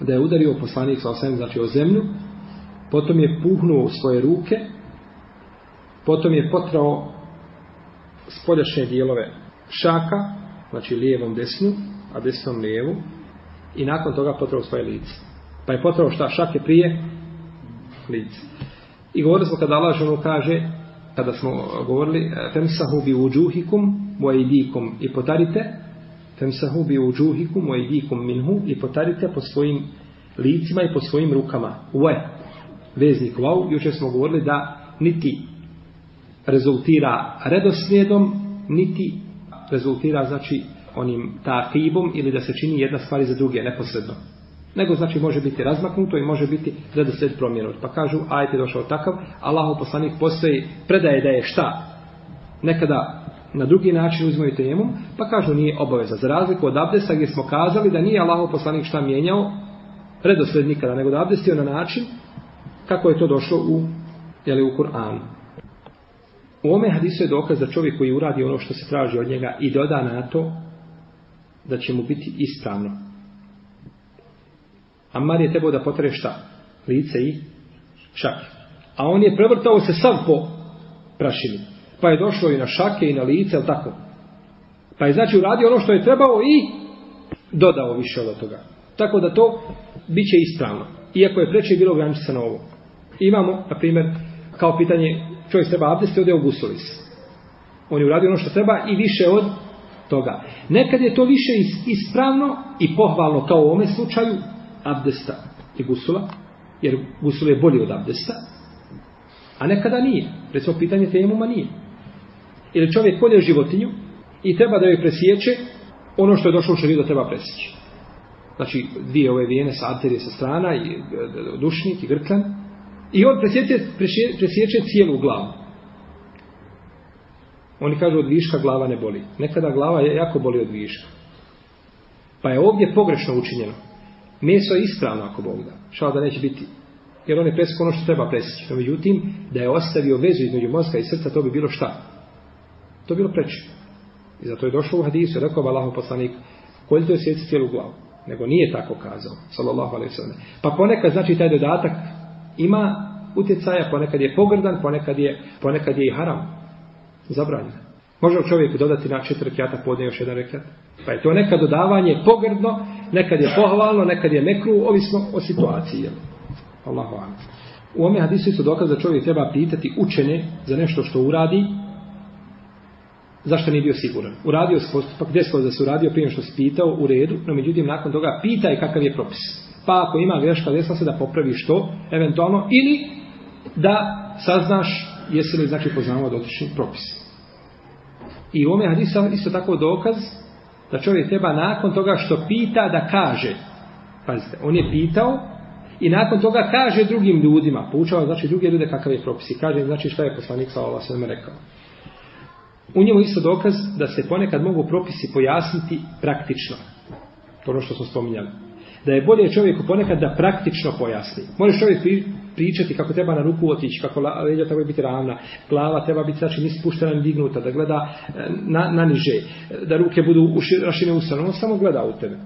da je udario poslanik sallallahu alaihi znači o zemlju potom je puhnuo u svoje ruke potom je potrao spoljašnje dijelove šaka, znači lijevom desnu, a desnom lijevu, i nakon toga potrao svoje lice. Pa je potrao šta šake prije? Lice. I govorili smo kada Allah ženu kaže, kada smo govorili, temsahu bi uđuhikum, vajidikum, i potarite, temsahu bi uđuhikum, vajidikum minhu, i potarite po svojim licima i po svojim rukama. Ue, veznik vau, juče smo govorili da niti rezultira redoslijedom, niti rezultira, znači, onim takibom ili da se čini jedna stvar za druge neposredno. Nego, znači, može biti razmaknuto i može biti redosljed promjenut. Pa kažu, ajte, došao takav, Allahov poslanik postoji, predaje da je šta? Nekada na drugi način uzmaju temu, pa kažu nije obaveza. Za razliku od abdesa gdje smo kazali da nije Allahov poslanik šta mijenjao redosled nikada, nego da abdestio na način kako je to došlo u, jeli, u Kur'anu. U ome hadisu je dokaz da čovjek koji uradi ono što se traži od njega i doda na to da će mu biti ispravno. Amar je trebao da potrešta lice i šak. A on je prevrtao se sav po prašini. Pa je došlo i na šake i na lice, ali tako. Pa je znači uradio ono što je trebao i dodao više od toga. Tako da to biće ispravno. Iako je preče bilo granice na ovo. Imamo, na primjer, kao pitanje čovjek treba abdest i ode u gusulis. On je uradio ono što treba i više od toga. Nekad je to više ispravno i pohvalno kao u ovome slučaju abdesta i gusula, jer gusula je bolji od abdesta, a nekada nije. Recimo pitanje temuma nije. Ili čovjek kolje životinju i treba da joj presjeće ono što je došlo u šarido treba presjeći. Znači, dvije ove vijene sa arterije sa strana i e, e, dušnik i grkan, I on presječe, presječe cijelu glavu. Oni kažu od viška glava ne boli. Nekada glava je jako boli od viška. Pa je ovdje pogrešno učinjeno. Meso je ispravno ako Bog da. Šal da neće biti. Jer on je presko ono što treba presjeći. No, međutim, da je ostavio vezu između mozga i srca, to bi bilo šta? To bi bilo preče. I zato je došlo u hadisu i rekao Allahom poslanik, koji to je sjeći cijelu glavu? Nego nije tako kazao, sallallahu alaihi sallam. Pa ponekad znači taj dodatak ima utjecaja, ponekad je pogrdan, ponekad je, ponekad je i haram. Zabranjen. Može čovjeku dodati na četiri kjata podne još jedan rekat? Pa je to nekad dodavanje pogrdno, nekad je pohvalno, nekad je mekru, ovisno o situaciji. Allahu ane. U ome hadisu su dokaz da čovjek treba pitati učene za nešto što uradi, zašto nije bio siguran. Uradio se postupak, desko da se uradio prije što se pitao u redu, no međutim nakon toga pitaj kakav je propis pa ako ima greška desna se da popravi što, eventualno, ili da saznaš jesi li znači poznavao dotični propis. I u ome hadisa isto tako dokaz da čovjek treba nakon toga što pita da kaže. Pazite, on je pitao i nakon toga kaže drugim ljudima. Poučava znači druge ljude kakav je propis i kaže znači šta je poslanik sa ova sveme rekao. U njemu isto dokaz da se ponekad mogu propisi pojasniti praktično. To ono što smo spominjali da je bolje čovjeku ponekad da praktično pojasni. Može čovjek pričati kako treba na ruku otići, kako leđa treba biti ravna, glava treba biti znači ni spuštena ni dignuta, da gleda e, na, na niže, da ruke budu u širašine usrano, on samo gleda u tebe.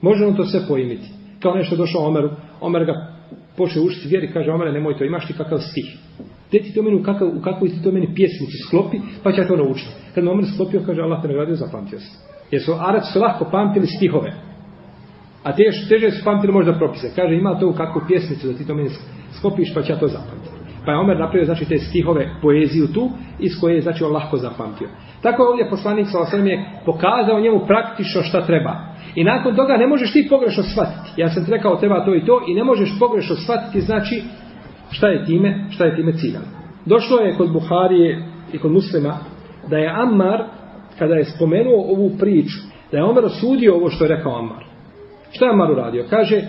Može on to sve poimiti. Kao nešto došao Omeru, Omer ga počeo učiti vjeri, kaže Omer, nemoj to, imaš ti kakav stih. Gdje ti to meni, u, kakav, u kakvoj ti to meni pjesmici sklopi, pa će ja to naučiti. Kad Omer sklopio, kaže Allah te nagradio, zapamtio se. Jer su Arac su lahko pamtili stihove. A teš, teže su pamtili možda propise. Kaže, ima to u kakvu pjesnicu da ti to meni skopiš, pa će ja to zapamtiti. Pa je Omer napravio, znači, te stihove poeziju tu, iz koje je, znači, on lahko zapamtio. Tako je ovdje poslanik sa osam je pokazao njemu praktično šta treba. I nakon toga ne možeš ti pogrešno shvatiti. Ja sam rekao, treba to i to, i ne možeš pogrešno shvatiti, znači, šta je time, šta je time ciljan. Došlo je kod Buharije i kod muslima da je Ammar, kada je spomenuo ovu priču, da je Omer osudio ovo što je rekao Ammar. Šta je Amar uradio? Kaže,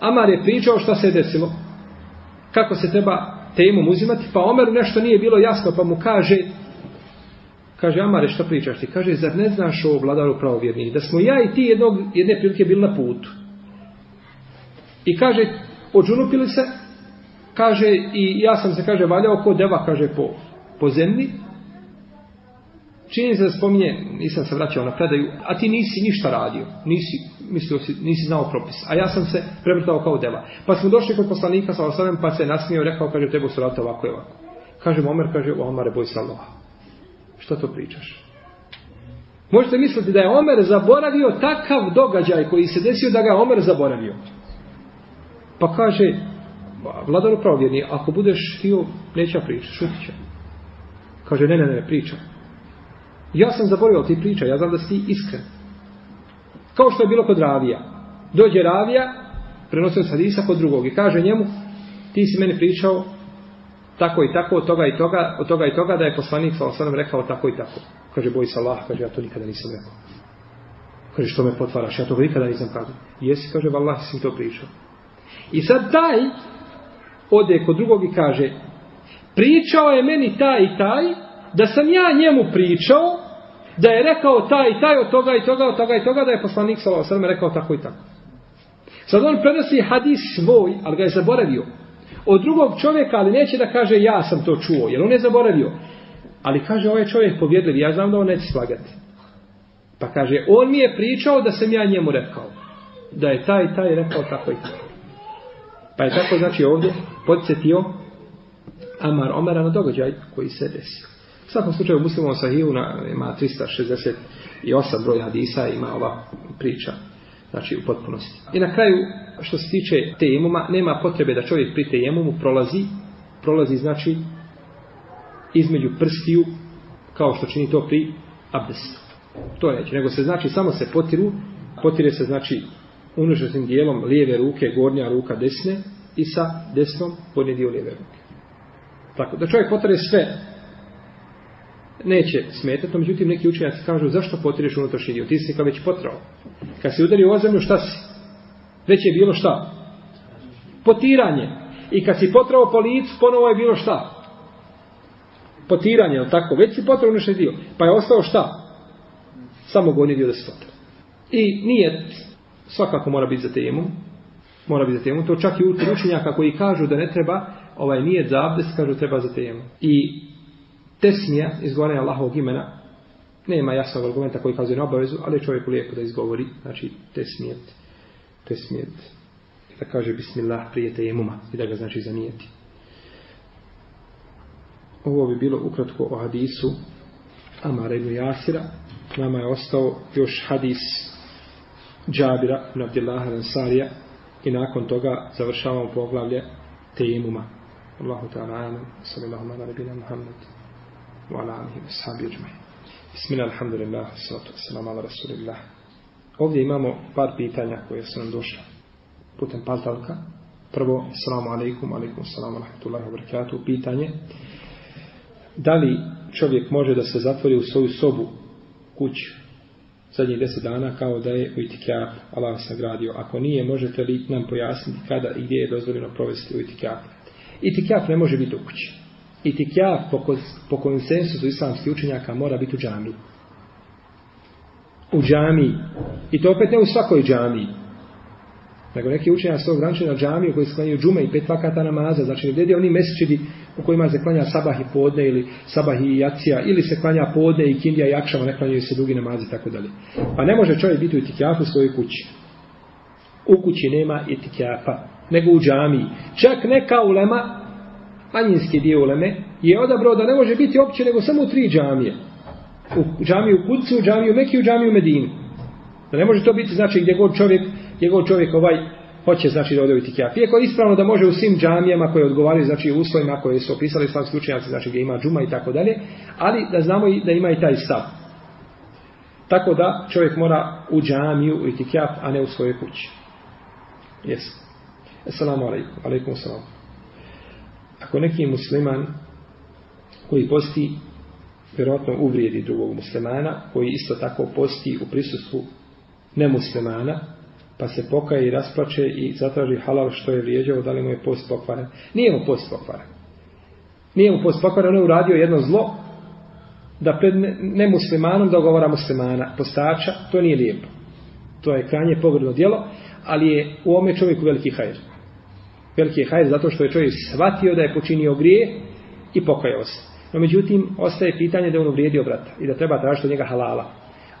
Amar je pričao šta se je desilo, kako se treba temom uzimati, pa Omeru nešto nije bilo jasno, pa mu kaže, kaže, Amare, šta pričaš ti? Kaže, zar ne znaš o vladaru pravovjernih? Da smo ja i ti jednog, jedne prilike bili na putu. I kaže, odžunupili se, kaže, i ja sam se, kaže, valjao ko deva, kaže, po, po zemlji, Čini se da spominje, nisam se vraćao na predaju, a ti nisi ništa radio, nisi mislio si, nisi znao propis. A ja sam se prevrtao kao deva. Pa smo došli kod poslanika sa osamem, pa se nasmio, rekao, kaže, tebu su rata ovako i ovako. Kaže, Omer, kaže, Omer, boj se Allaha. Što to pričaš? Možete misliti da je Omer zaboravio takav događaj koji se desio da ga je Omer zaboravio. Pa kaže, vladar upravljeni, ako budeš htio, neće pričati, šuti će. Kaže, ne, ne, ne, priča. Ja sam zaboravio ti priča, ja znam da si iskren. Kao što je bilo kod Ravija. Dođe Ravija, prenosi od Hadisa kod drugog i kaže njemu, ti si meni pričao tako i tako, od toga i toga, od toga i toga, da je poslanik sa osanom rekao tako i tako. Kaže, boji se Allah, kaže, ja to nikada nisam rekao. Kaže, što me potvaraš, ja to nikada nisam kazao. Jesi, kaže, vallah, si to pričao. I sad taj ode kod drugog i kaže, pričao je meni taj i taj, da sam ja njemu pričao, da je rekao taj i taj od toga i toga od toga i toga da je poslanik sa ovom rekao tako i tako. Sad on prenosi hadis svoj, ali ga je zaboravio. Od drugog čovjeka, ali neće da kaže ja sam to čuo, jer on je zaboravio. Ali kaže ovaj čovjek povjedljiv, ja znam da on neće slagati. Pa kaže, on mi je pričao da sam ja njemu rekao. Da je taj i taj rekao tako i tako. Pa je tako znači ovdje podsjetio Amar Omara na događaj koji se desio svakom slučaju u muslimovom sahiju na, ima 368 broj hadisa ima ova priča znači u potpunosti. I na kraju što se tiče tejemuma, nema potrebe da čovjek pri tejemumu prolazi prolazi znači između prstiju kao što čini to pri abdestu. To je reći. Znači, nego se znači samo se potiru potire se znači unužasnim dijelom lijeve ruke, gornja ruka desne i sa desnom podnje dio lijeve ruke. Tako da čovjek potire sve neće smetati, međutim neki učenjaci kažu zašto potireš unutrašnji dio, ti si ga već potrao. Kad si udario ovo zemlju, šta si? Već je bilo šta? Potiranje. I kad si potrao po licu, ponovo je bilo šta? Potiranje, tako? Već si potrao unutrašnji dio. Pa je ostao šta? Samo gonje dio da se potrao. I nije, svakako mora biti za temu, mora biti za temu, to čak i učenjaka koji kažu da ne treba, ovaj nije za abdest, kažu treba za temu. I tesmija, izgovaranje Allahovog imena, nema jasnog argumenta koji kazuje na obavezu, ali je čovjeku lijepo da izgovori, znači tesmijet, tesmijet, da kaže bismillah prije tejemuma i da ga znači zanijeti. Ovo bi bilo ukratko o hadisu Amara ibn Jasira. Nama je ostao još hadis Džabira ibn Abdillaha Ansarija i nakon toga završavamo poglavlje tejemuma. Allahu ta'ala amin. Sallallahu ala nabina Muhammadu wa ala alihi wa sahbihi ajma'in. Bismillah, alhamdulillah, salatu wassalamu ala rasulillah. Ovdje imamo par pitanja koje su nam došle putem paltalka. Prvo, salamu alaikum, alaikum salamu alaikum, alaikum Pitanje, da li čovjek može da se zatvori u svoju sobu, kuću, zadnjih deset dana kao da je u itikijap Allah sam gradio. Ako nije, možete li nam pojasniti kada i gdje je dozvoljeno provesti u itikijap? Itikijap ne može biti u kući itikjaf po, po konsensusu islamskih učenjaka mora biti u džami. U džami. I to opet ne u svakoj džami. Nego neki učenja su ograničeni na džami u kojoj se klanjaju džume i pet vakata namaza. Znači ne gledaju oni mesečidi u kojima se klanja sabah i podne ili sabah i jacija ili se klanja podne i kindija i akšava ne klanjaju se drugi namazi i tako dalje. Pa ne može čovjek biti u itikjafu u svojoj kući. U kući nema itikjafa nego u džami. Čak neka ulema manjinski dio uleme, je odabrao da ne može biti opće nego samo u tri džamije. U džamiju Kucu, u džamiju Mekiju, u džamiju Medinu. Da ne može to biti, znači, gdje god čovjek, gdje god čovjek ovaj hoće, znači, da odoviti kjaf. Iako je ispravno da može u svim džamijama koje odgovaraju, znači, u uslojima koje su opisali slavski slučajnjaci, znači, gdje ima džuma i tako dalje, ali da znamo i da ima i taj stav. Tako da čovjek mora u džamiju u itikjaf, a ne u svojoj kući. Jesu. Assalamu alaikum. Aleykum assalamu ako neki musliman koji posti vjerojatno uvrijedi drugog muslimana koji isto tako posti u prisustvu nemuslimana pa se pokaje i rasplače i zatraži halal što je vrijeđao da li mu je post pokvaran nije mu post pokvaran nije mu post pokvaran on je uradio jedno zlo da pred nemuslimanom da ogovara muslimana postača to nije lijepo to je kranje pogrdno djelo ali je u ome čovjeku veliki hajr veliki je hajr zato što je čovjek shvatio da je počinio grije i pokajao se. No međutim, ostaje pitanje da on uvrijedio brata i da treba tražiti od njega halala.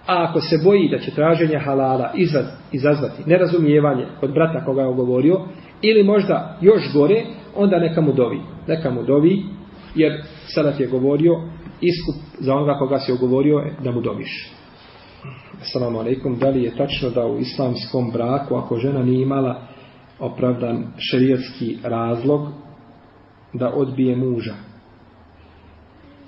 A ako se boji da će traženje halala izaz, izazvati nerazumijevanje od brata koga je ogovorio, ili možda još gore, onda neka mu dovi. Neka mu dovi, jer sada ti je govorio iskup za onoga koga si ogovorio da mu doviš. Assalamu alaikum, da li je tačno da u islamskom braku, ako žena nije imala opravdan šerijetski razlog da odbije muža.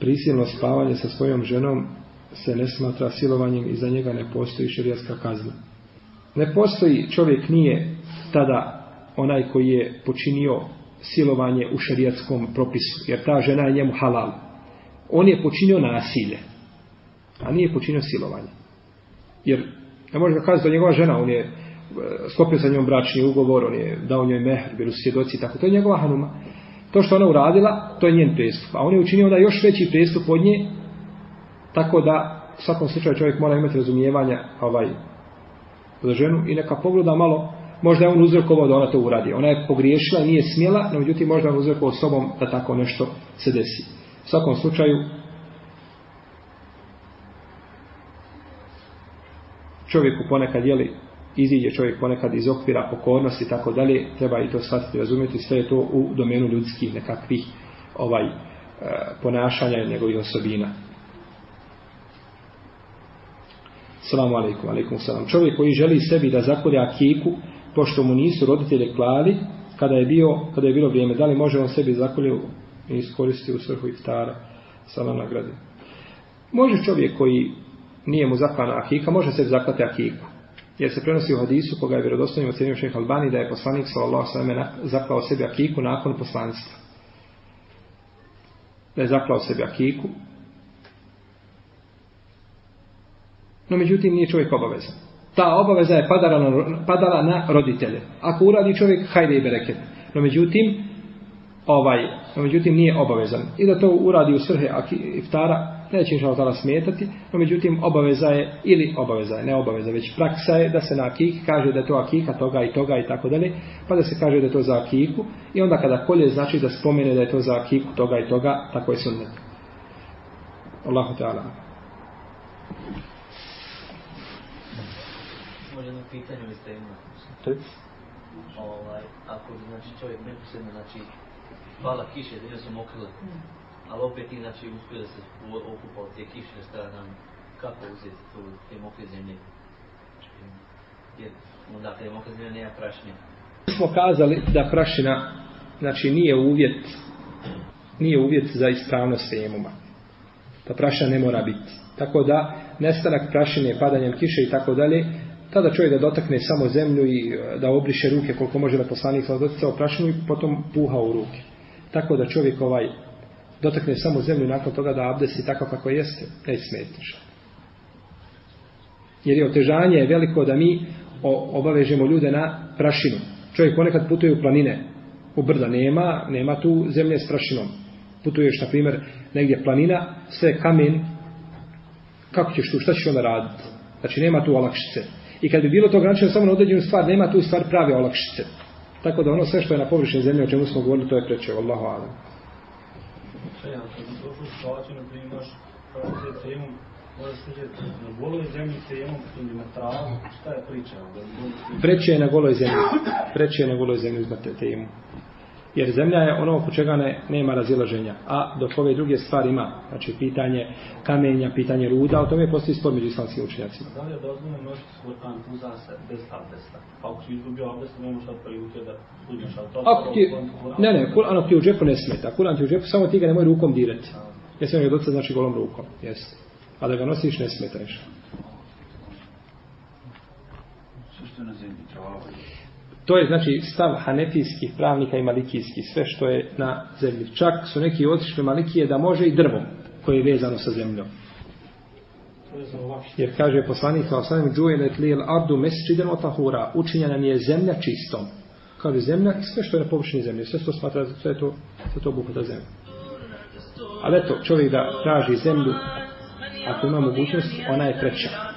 Prisilno spavanje sa svojom ženom se ne smatra silovanjem i za njega ne postoji šerijetska kazna. Ne postoji čovjek nije tada onaj koji je počinio silovanje u šerijetskom propisu, jer ta žena je njemu halal. On je počinio nasilje, a nije počinio silovanje. Jer ne može da kazi da njegova žena, on je E, sklopio sa njom bračni ugovor, on je dao njoj mehr, bili su svjedoci, tako to je njegova hanuma. To što ona uradila, to je njen prestup. A on je učinio onda još veći prestup od nje, tako da u svakom slučaju čovjek mora imati razumijevanja ovaj, za ženu i neka pogleda malo, možda je on uzrokovao da ona to uradi. Ona je pogriješila, nije smjela, no međutim možda je on uzrokovao sobom da tako nešto se desi. U svakom slučaju, čovjeku ponekad, jeli, iziđe čovjek ponekad iz okvira pokornosti i tako dalje, treba i to shvatiti razumjeti, sve je to u domenu ljudskih nekakvih ovaj, e, ponašanja i njegovih osobina. Salamu alaikum, alaikum salam. Čovjek koji želi sebi da zakolja kiku, pošto mu nisu roditelje klali, kada je bio, kada je bilo vrijeme, da li može on sebi zakolju i iskoristiti u svrhu iftara, salam nagrade. Može čovjek koji nije mu zaklana akika, može sebi zaklati akiku jer se prenosi u hadisu koga je vjerodostojnim ocenio šeha Albani da je poslanik sallallahu sveme zaklao sebi akiku nakon poslanstva. Da je zaklao sebi akiku. No međutim nije čovjek obavezan. Ta obaveza je padala na, padala na roditelje. Ako uradi čovjek, hajde i bereket. No međutim, ovaj, no međutim nije obavezan. I da to uradi u svrhe iftara, neće inša Allah smetati, no međutim obaveza je ili obaveza je, ne obaveza, već praksa je da se na akik kaže da je to akika toga i toga i tako dalje, pa da se kaže da je to za akiku i onda kada kolje znači da spomene da je to za akiku toga i toga, tako je sunnet. Allahu te ala. Možda pitanje li ste imali? Ovaj, ako znači čovjek neposredno, znači, hvala kiše, da je se mokrila, ali opet i znači uspio da se okupa od te kišne strane, kako uzeti tu te mokre zemlje, jer onda te mokre zemlje nema prašnje. Mi smo kazali da prašina znači nije uvjet nije uvjet za ispravnost sejemuma. Ta prašina ne mora biti. Tako da nestanak prašine padanjem kiše i tako dalje, tada čovjek da dotakne samo zemlju i e, da obriše ruke koliko može da poslanik sa dotakao prašinu i potom puha u ruke. Tako da čovjek ovaj dotakne samo zemlju nakon toga da abdesi tako kako jeste, ne smetiš. Jer je otežanje je veliko da mi obavežemo ljude na prašinu. Čovjek ponekad putuje u planine, u brda nema, nema tu zemlje s prašinom. Putuješ, na primjer, negdje planina, sve kamen, kako ćeš tu, šta ćeš onda raditi? Znači, nema tu olakšice. I kad bi bilo to ograničeno samo na određenu stvar, nema tu stvar prave olakšice. Tako da ono sve što je na površini zemlje, o čemu smo govorili, to je preče. Allahu alam slučajan, kad imaš došlu situaciju, na primjer imaš pravice temu, možeš sjeđati na goloj zemlji temu, kad ima travu, šta je priča? Preće je na goloj zemlji, preće je na goloj zemlji uzmati temu. Znači, Jer zemlja je ono oko čega ne, nema razilaženja. A dok ove druge stvari ima, znači pitanje kamenja, pitanje ruda, o tome postoji spor među islamskim učenjacima. Da li je dozvoljeno možete skurtan tu za se bez abdesta? Pa ako si izgubio abdesta, ne možeš da prijuče da uzmeš abdesta? Ako ti, ne, ne, kuran ti u džepu ne smeta. Kuran ti u džepu, samo ti ga nemoj rukom dirati. Jesi on je doca, znači golom rukom. Jesi. A da ga nosiš, ne smetaš. Jesi. To je znači stav hanefijskih pravnika i malikijskih, sve što je na zemlji. Čak su neki otišli malikije da može i drvo koje je vezano sa zemljom. Jer kaže poslanik sa osanem džujelet lijel ardu mesčiden otahura, učinjena mi je zemlja čistom. Kaže zemlja i sve što je na površini zemlje, sve što smatra, sve to, sve to bukata zemlje. Ali eto, čovjek da traži zemlju, ako ima mogućnost, ona je preča.